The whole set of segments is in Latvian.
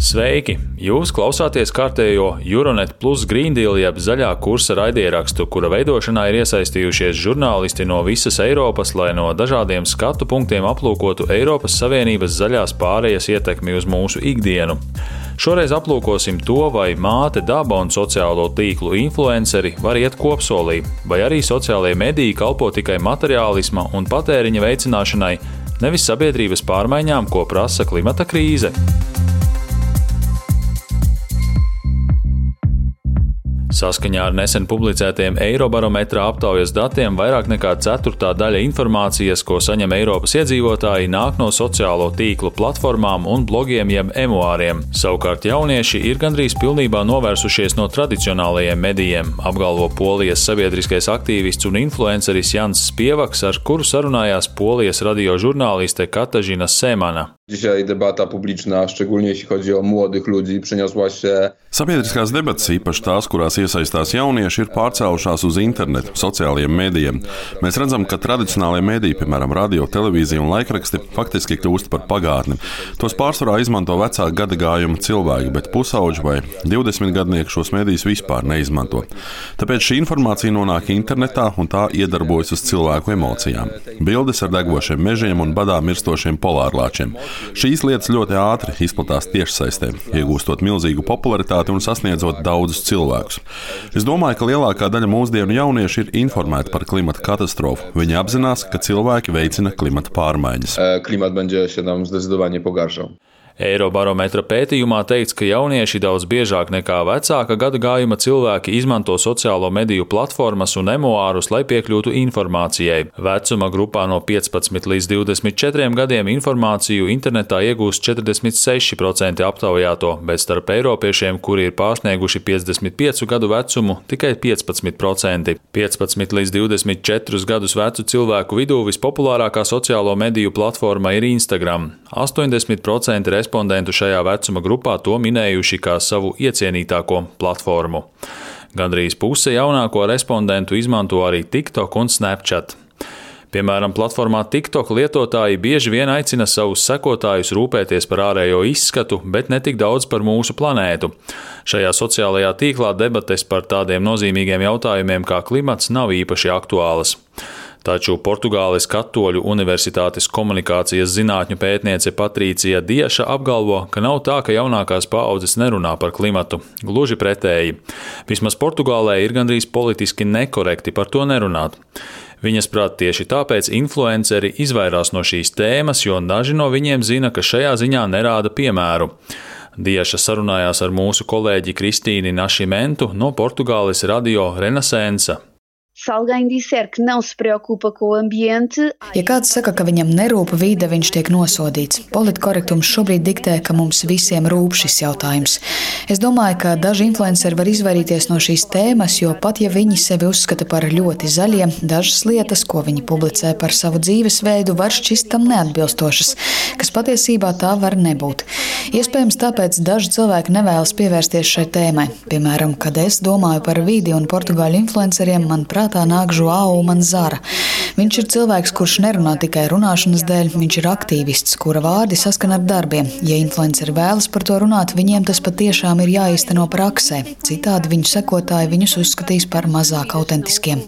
Sveiki! Jūs klausāties kārtējo Euronet Plus Green Deal jeb zaļā kursa raidierakstu, kura veidošanā ir iesaistījušies žurnālisti no visas Eiropas, lai no dažādiem skatu punktiem aplūkotu Eiropas Savienības zaļās pārējas ietekmi uz mūsu ikdienu. Šoreiz aplūkosim to, vai māte daba un sociālo tīklu influenceri var iet kopsolī, vai arī sociālajie mediji kalpo tikai materiālisma un patēriņa veicināšanai, nevis sabiedrības pārmaiņām, ko prasa klimata krīze. Saskaņā ar nesen publicētiem Eirobarometra aptaujas datiem, vairāk nekā ceturtā daļa informācijas, ko saņem Eiropas iedzīvotāji, nāk no sociālo tīklu platformām un blogiem jeb emuāriem. Savukārt jaunieši ir gandrīz pilnībā novērsušies no tradicionālajiem medijiem, apgalvo Polijas sabiedriskais aktīvists un influenceris Jans Spievaks, ar kuru sarunājās Polijas radio žurnāliste Katažina Semana. Dzisiaj debata publiczna, szczególnie jeśli chodzi o młodych ludzi, przeniosła się Sabiedriskās debatas, īpaši tās, kurās iesaistās jaunieši, ir pārcēlušās uz internetu, sociālajiem mēdījiem. Mēs redzam, ka tradicionālajie mēdīji, piemēram, radio, televīzija un laikraksti, faktiski kļūst par pagātni. Tos pārsvarā izmanto vecāku gada gājuma cilvēki, bet pusauģi vai 20 gadnieki šos mēdījus vispār neizmanto. Tāpēc šī informācija nonāk internetā un tā iedarbojas uz cilvēku emocijām. Bildes ar degošiem mežiem un badā mirstošiem polārlāčiem. Šīs lietas ļoti ātri izplatās tiešsaistē, iegūstot milzīgu popularitāti un sasniedzot daudzus cilvēkus. Es domāju, ka lielākā daļa mūsdienu jauniešu ir informēti par klimata katastrofu. Viņi apzinās, ka cilvēki veicina klimata pārmaiņas. e, klimat będzie się nam zdecydowanie pogarszał. Eirobarometra pētījumā teikts, ka jaunieši daudz biežāk nekā vecāka gada gājuma cilvēki izmanto sociālo mediju platformas un emuārus, lai piekļūtu informācijai. Vecuma grupā no 15 līdz 24 gadiem informāciju internetā iegūst 46% aptaujāto, bet starp eiropiešiem, kuri ir pārsnieguši 55 gadu vecumu, tikai 15%. 15 līdz 24 gadus vecu cilvēku vidū vispopulārākā sociālo mediju platforma ir Instagram. 80% respondentu šajā vecuma grupā to minējuši kā savu iecienītāko platformu. Gandrīz puse jaunāko respondentu izmanto arī TikTok un Snapchat. Piemēram, platformā TikTok lietotāji bieži vien aicina savus sekotājus rūpēties par ārējo izskatu, bet ne tik daudz par mūsu planētu. Šajā sociālajā tīklā debates par tādiem nozīmīgiem jautājumiem kā klimats nav īpaši aktuālas. Taču Portugāles Katoļu Universitātes komunikācijas zinātņu pētniece Patricija Dieša apgalvo, ka nav tā, ka jaunākās paaudzes nerunā par klimatu. Gluži pretēji. Vismaz Portugālē ir gandrīz politiski nekorekti par to nerunāt. Viņas prāt tieši tāpēc influenceri izvairās no šīs tēmas, jo daži no viņiem zina, ka šajā ziņā nerāda piemēru. Dieša sarunājās ar mūsu kolēģi Kristīni Našimentu no Portugāles radio Renaissance. Se alguém disser que não se preocupa com o ambiente, Ja kāds saka, ka viņam nerūp vide, viņš tiek nosodīts. Politkorektums šobrīd diktē, ka mums visiem rūp šis jautājums. Es domāju, ka daži influenceri var izvairīties no šīs tēmas, jo pat ja viņi sevi uzskata par ļoti zaļiem, dažas lietas, ko viņi publicē par savu dzīvesveidu, var šķist tam neatbilstošas, kas patiesībā tā var nebūt. Iespējams, tāpēc daži cilvēki nevēlas pievērsties šai tēmai. Piemēram, kad es domāju par vidi un portugāļu influenceriem, man prātā nāk Žuāu Manzara. Viņš ir cilvēks, kurš nerunā tikai runāšanas dēļ, viņš ir aktīvists, kura vārdi saskan ar darbiem. Ja influenceri vēlas par to runāt, viņiem tas patiešām ir jāīsteno praksē. Citādi viņu sekotāji viņus uzskatīs par mazāk autentiskiem.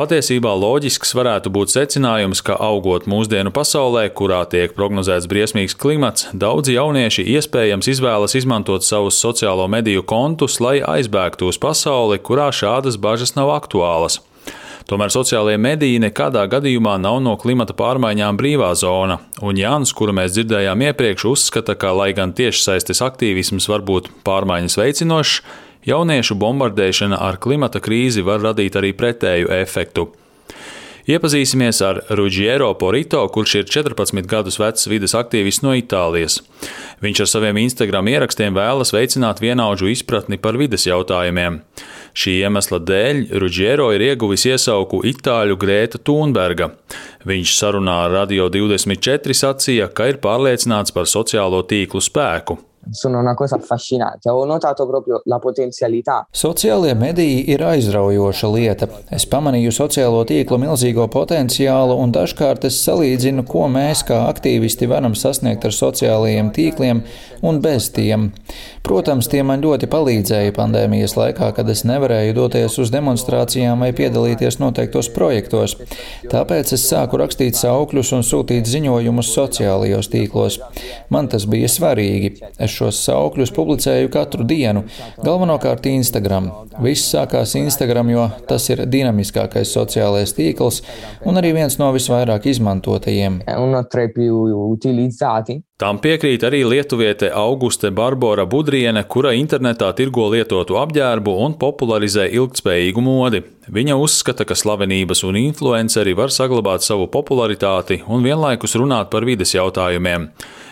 Patiesībā loģisks varētu būt secinājums, ka augot mūsdienu pasaulē, kurā tiek prognozēts briesmīgs klimats, daudzi jaunieši iespējams izvēlas izmantot savus sociālo mediju kontus, lai aizbēgtu uz pasauli, kurā šādas bažas nav aktuālas. Tomēr sociālajie mediji nekādā gadījumā nav no klimata pārmaiņām brīvā zona, un Jānis, kuru mēs dzirdējām iepriekš, uzskata, ka, lai gan tiešsaistes aktīvisms var būt pārmaiņas veicinošs, jauniešu bombardēšana ar klimata krīzi var radīt arī pretēju efektu. Iepazīsimies ar Ruggiero Porito, kurš ir 14 gadus vecs vides aktīvists no Itālijas. Viņš ar saviem Instagram ierakstiem vēlas veicināt vienaudžu izpratni par vides jautājumiem. Šī iemesla dēļ Rudžiero ir ieguvis iesauku itāļu Grēta Thunberga. Viņš sarunā ar Radio 24 sacīja, ka ir pārliecināts par sociālo tīklu spēku sono una cosa affascinante. Ho notato proprio la potenzialità. Sociālie mediji ir aizraujoša lieta. Es pamanīju sociālo tīklu milzīgo potenciālu, un dažkārt es salīdzinu, ko mēs kā aktīvisti varam sasniegt ar sociālajiem tīkliem un bez tiem. Protams, tie man ļoti palīdzēja pandēmijas laikā, kad es nevarēju doties uz demonstrācijām vai piedalīties noteiktos projektos. Tāpēc es sāku rakstīt saukļus un sūtīt ziņojumus sociālajos tīklos. Man tas bija svarīgi. Es šos saukļus publicēju katru dienu, galvenokārt Instagram. Viss sākās Instagram, jo tas ir dinamiskākais sociālais tīkls un arī viens no visvairāk izmantotajiem. Tam piekrīt arī lietuviete Auguste Barbora Budriene, kura internetā tirgo lietotu apģērbu un popularizē ilgtspējīgu modi. Viņa uzskata, ka slavenības un influenceri var saglabāt savu popularitāti un vienlaikus runāt par vides jautājumiem.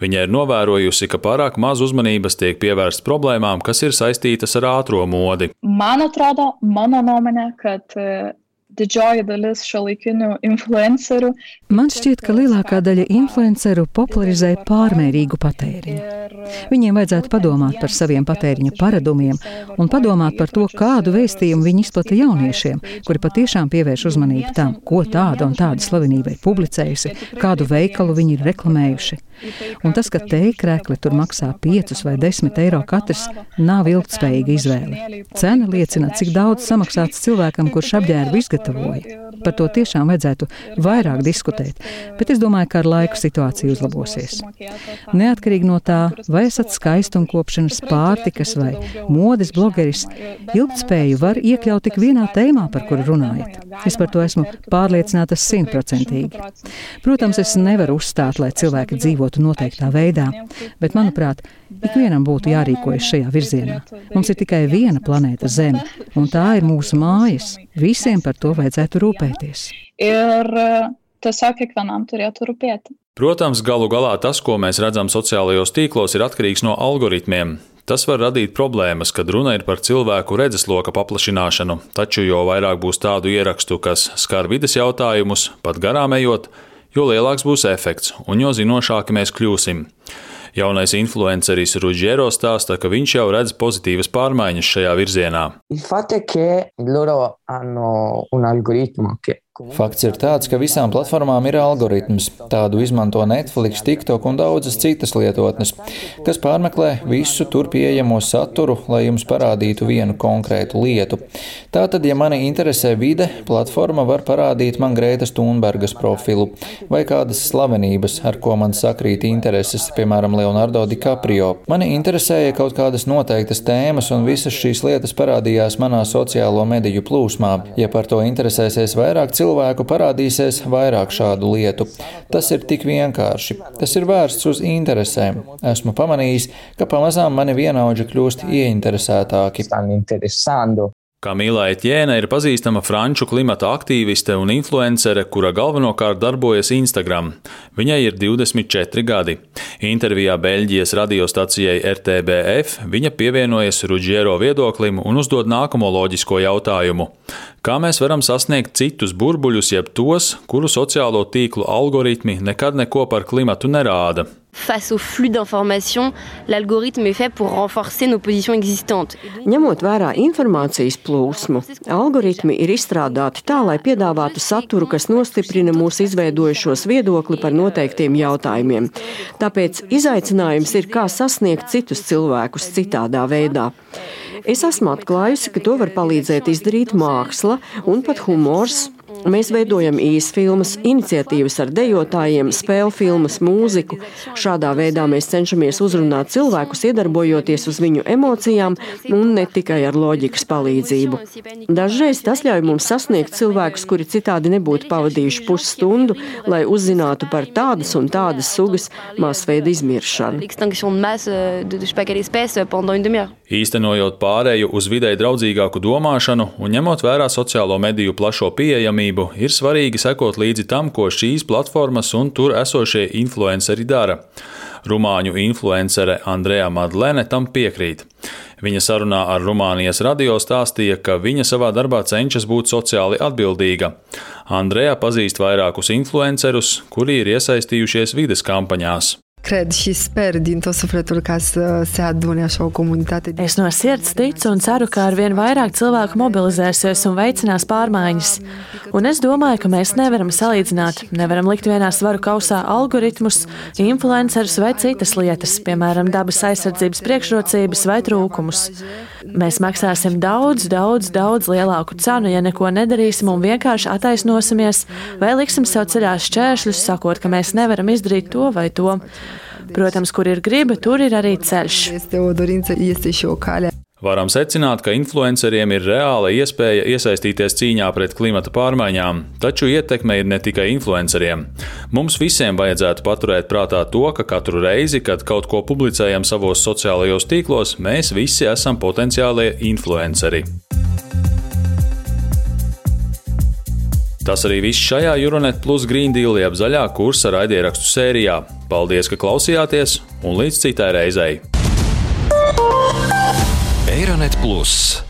Viņa ir novērojusi, ka pārāk maz uzmanības tiek pievērsts problēmām, kas ir saistītas ar ātrā modi. Man atrodo, mana nuomonė, kad didžioji dalis šiuolaikinių influencerių. Man šķiet, ka lielākā daļa influenceru popularizē pārmērīgu patēriņu. Viņiem vajadzētu padomāt par saviem patēriņa paradumiem un padomāt par to, kādu vēstījumu viņi izplata jauniešiem, kuri patiešām pievērš uzmanību tam, ko tāda un tāda slavenība ir publicējusi, kādu veikalu viņi ir reklamējuši. Un tas, ka teikrēkli tur maksā 5 vai 10 eiro katrs, nav ilgtspējīga izvēle. Cena liecina, cik daudz samaksāts cilvēkam, kurš apģērbu izgatavoja. Par to tiešām vajadzētu vairāk diskutēt, bet es domāju, ka ar laiku situācija uzlabosies. Neatkarīgi no tā, vai esat skaistumkopšanas, pārtikas vai modes blogeris, ilgtspēju var iekļaut tik vienā tēmā, par kuru runājat. Es par to esmu pārliecināta simtprocentīgi. Protams, es nevaru uzstāt, lai cilvēki dzīvotu noteiktā veidā, bet, manuprāt, ikvienam būtu jārīkojas šajā virzienā. Mums ir tikai viena planēta Zeme, un tā ir mūsu mājas. Visiem par to vajadzētu rūpēties. Ir tiesiog kiekvienam turėtų rūpėti. Protams, galu galā tas, ko mēs redzam sociālajos tīklos, ir atkarīgs no algoritmiem. Tas var radīt problēmas, kad runa ir par cilvēku redzesloka paplašināšanu, taču jo vairāk būs tādu ierakstu, kas skar vides jautājumus, pat garām ejot, jo lielāks būs efekts un jo zinošāki mēs kļūsim. Jaunais influenceris Ruggiero stāsta, ka viņš jau redz pozitīvas pārmaiņas šajā virzienā. Il fatto è che loro hanno un algoritmo che Fakts ir tāds, ka visām platformām ir algoritms. Tādu izmanto Netflix, TikTok un daudzas citas lietotnes, kas pārmeklē visu tur pieejamo saturu, lai jums parādītu vienu konkrētu lietu. Tātad, ja mani interesē vide, platforma var parādīt man Grētas Thunbergas profilu vai kādas slavenības, ar ko man sakrīt intereses, piemēram, Leonardo DiCaprio. Mani interesēja kaut kādas noteiktas tēmas, un visas šīs lietas parādījās manā sociālo mediju plūsmā. Ja par to interesēsies vairāk cilvēku, parādīsies vairāk šādu lietu. Tas ir tik vienkārši. Tas ir vērsts uz interesēm. Esmu pamanījis, ka pamazām mani vienaudži kļūst ieinteresētāki. Kamila Etiēna ir pazīstama franču klimata aktīviste un influencere, kura galvenokārt darbojas Instagram. Viņai ir 24 gadi. Intervijā Beļģijas radiostacijai RTBF viņa pievienojas Rudžiero viedoklim un uzdod nākamo loģisko jautājumu. Kā mēs varam sasniegt citus burbuļus, jeb tos, kuru sociālo tīklu algoritmi nekad neko par klimatu nerāda? Face au flux d'informations, l'algorithme est fait pour renforcer nos positions existantes. Ņemot vērā informācijas plūsmu, algoritmi ir izstrādāti tā, lai piedāvātu saturu, kas nostiprina mūsu izveidojušos viedokli par noteiktiem jautājumiem. Tāpēc izaicinājums ir, kā sasniegt citus cilvēkus citādā veidā. Es esmu atklājusi, ka to var palīdzēt izdarīt māksla un pat humors Mēs veidojam īsfilmas, iniciatīvas ar dejotājiem, spēļu filmas, mūziku. Šādā veidā mēs cenšamies uzrunāt cilvēkus, iedarbojoties uz viņu emocijām un ne tikai ar loģikas palīdzību. Dažreiz tas ļauj mums sasniegt cilvēkus, kuri citādi nebūtu pavadījuši pusstundu, lai uzzinātu par tādas un tādas sugas masveida izmiršanu. Īstenojot pārēju uz vidē draudzīgāku domāšanu un ņemot vērā sociālo mediju plašo pieejamību, uzmanību, ir svarīgi sekot līdzi tam, ko šīs platformas un tur esošie influenceri dara. Rumāņu influencere Andrejā Madlene tam piekrīt. Viņa sarunā ar Rumānijas radio stāstīja, ka viņa savā darbā cenšas būt sociāli atbildīga. Andrejā pazīst vairākus influencerus, kuri ir iesaistījušies vides kampaņās. Cred și sper din tot sufletul ca să se adune așa o comunitate. Es no sirds ticu un ceru, ka arvien vairāk cilvēku mobilizēsies un veicinās pārmaiņas. Un es domāju, ka mēs nevaram salīdzināt, nevaram likt vienā svaru kausā algoritmus, influencerus vai citas lietas, piemēram, dabas aizsardzības priekšrocības vai trūkumus. Mēs maksāsim daudz, daudz, daudz lielāku cenu, ja neko nedarīsim un vienkārši attaisnosimies vai liksim sev ceļā šķēršļus, sakot, ka mēs nevaram izdarīt to vai to. Protams, kur ir griba, tur ir arī ceļš. Varam secināt, ka influenceriem ir reāla iespēja iesaistīties cīņā pret klimata pārmaiņām, taču ietekme ir ne tikai influenceriem. Mums visiem vajadzētu paturēt prātā to, ka katru reizi, kad kaut ko publicējam savos sociālajos tīklos, mēs visi esam potenciālie influenceri. Tas arī viss šajā Euronet Plus Green Deal jeb zaļā kursa raidierakstu sērijā. Paldies, ka klausījāties, un līdz citai reizei! Eironet Plus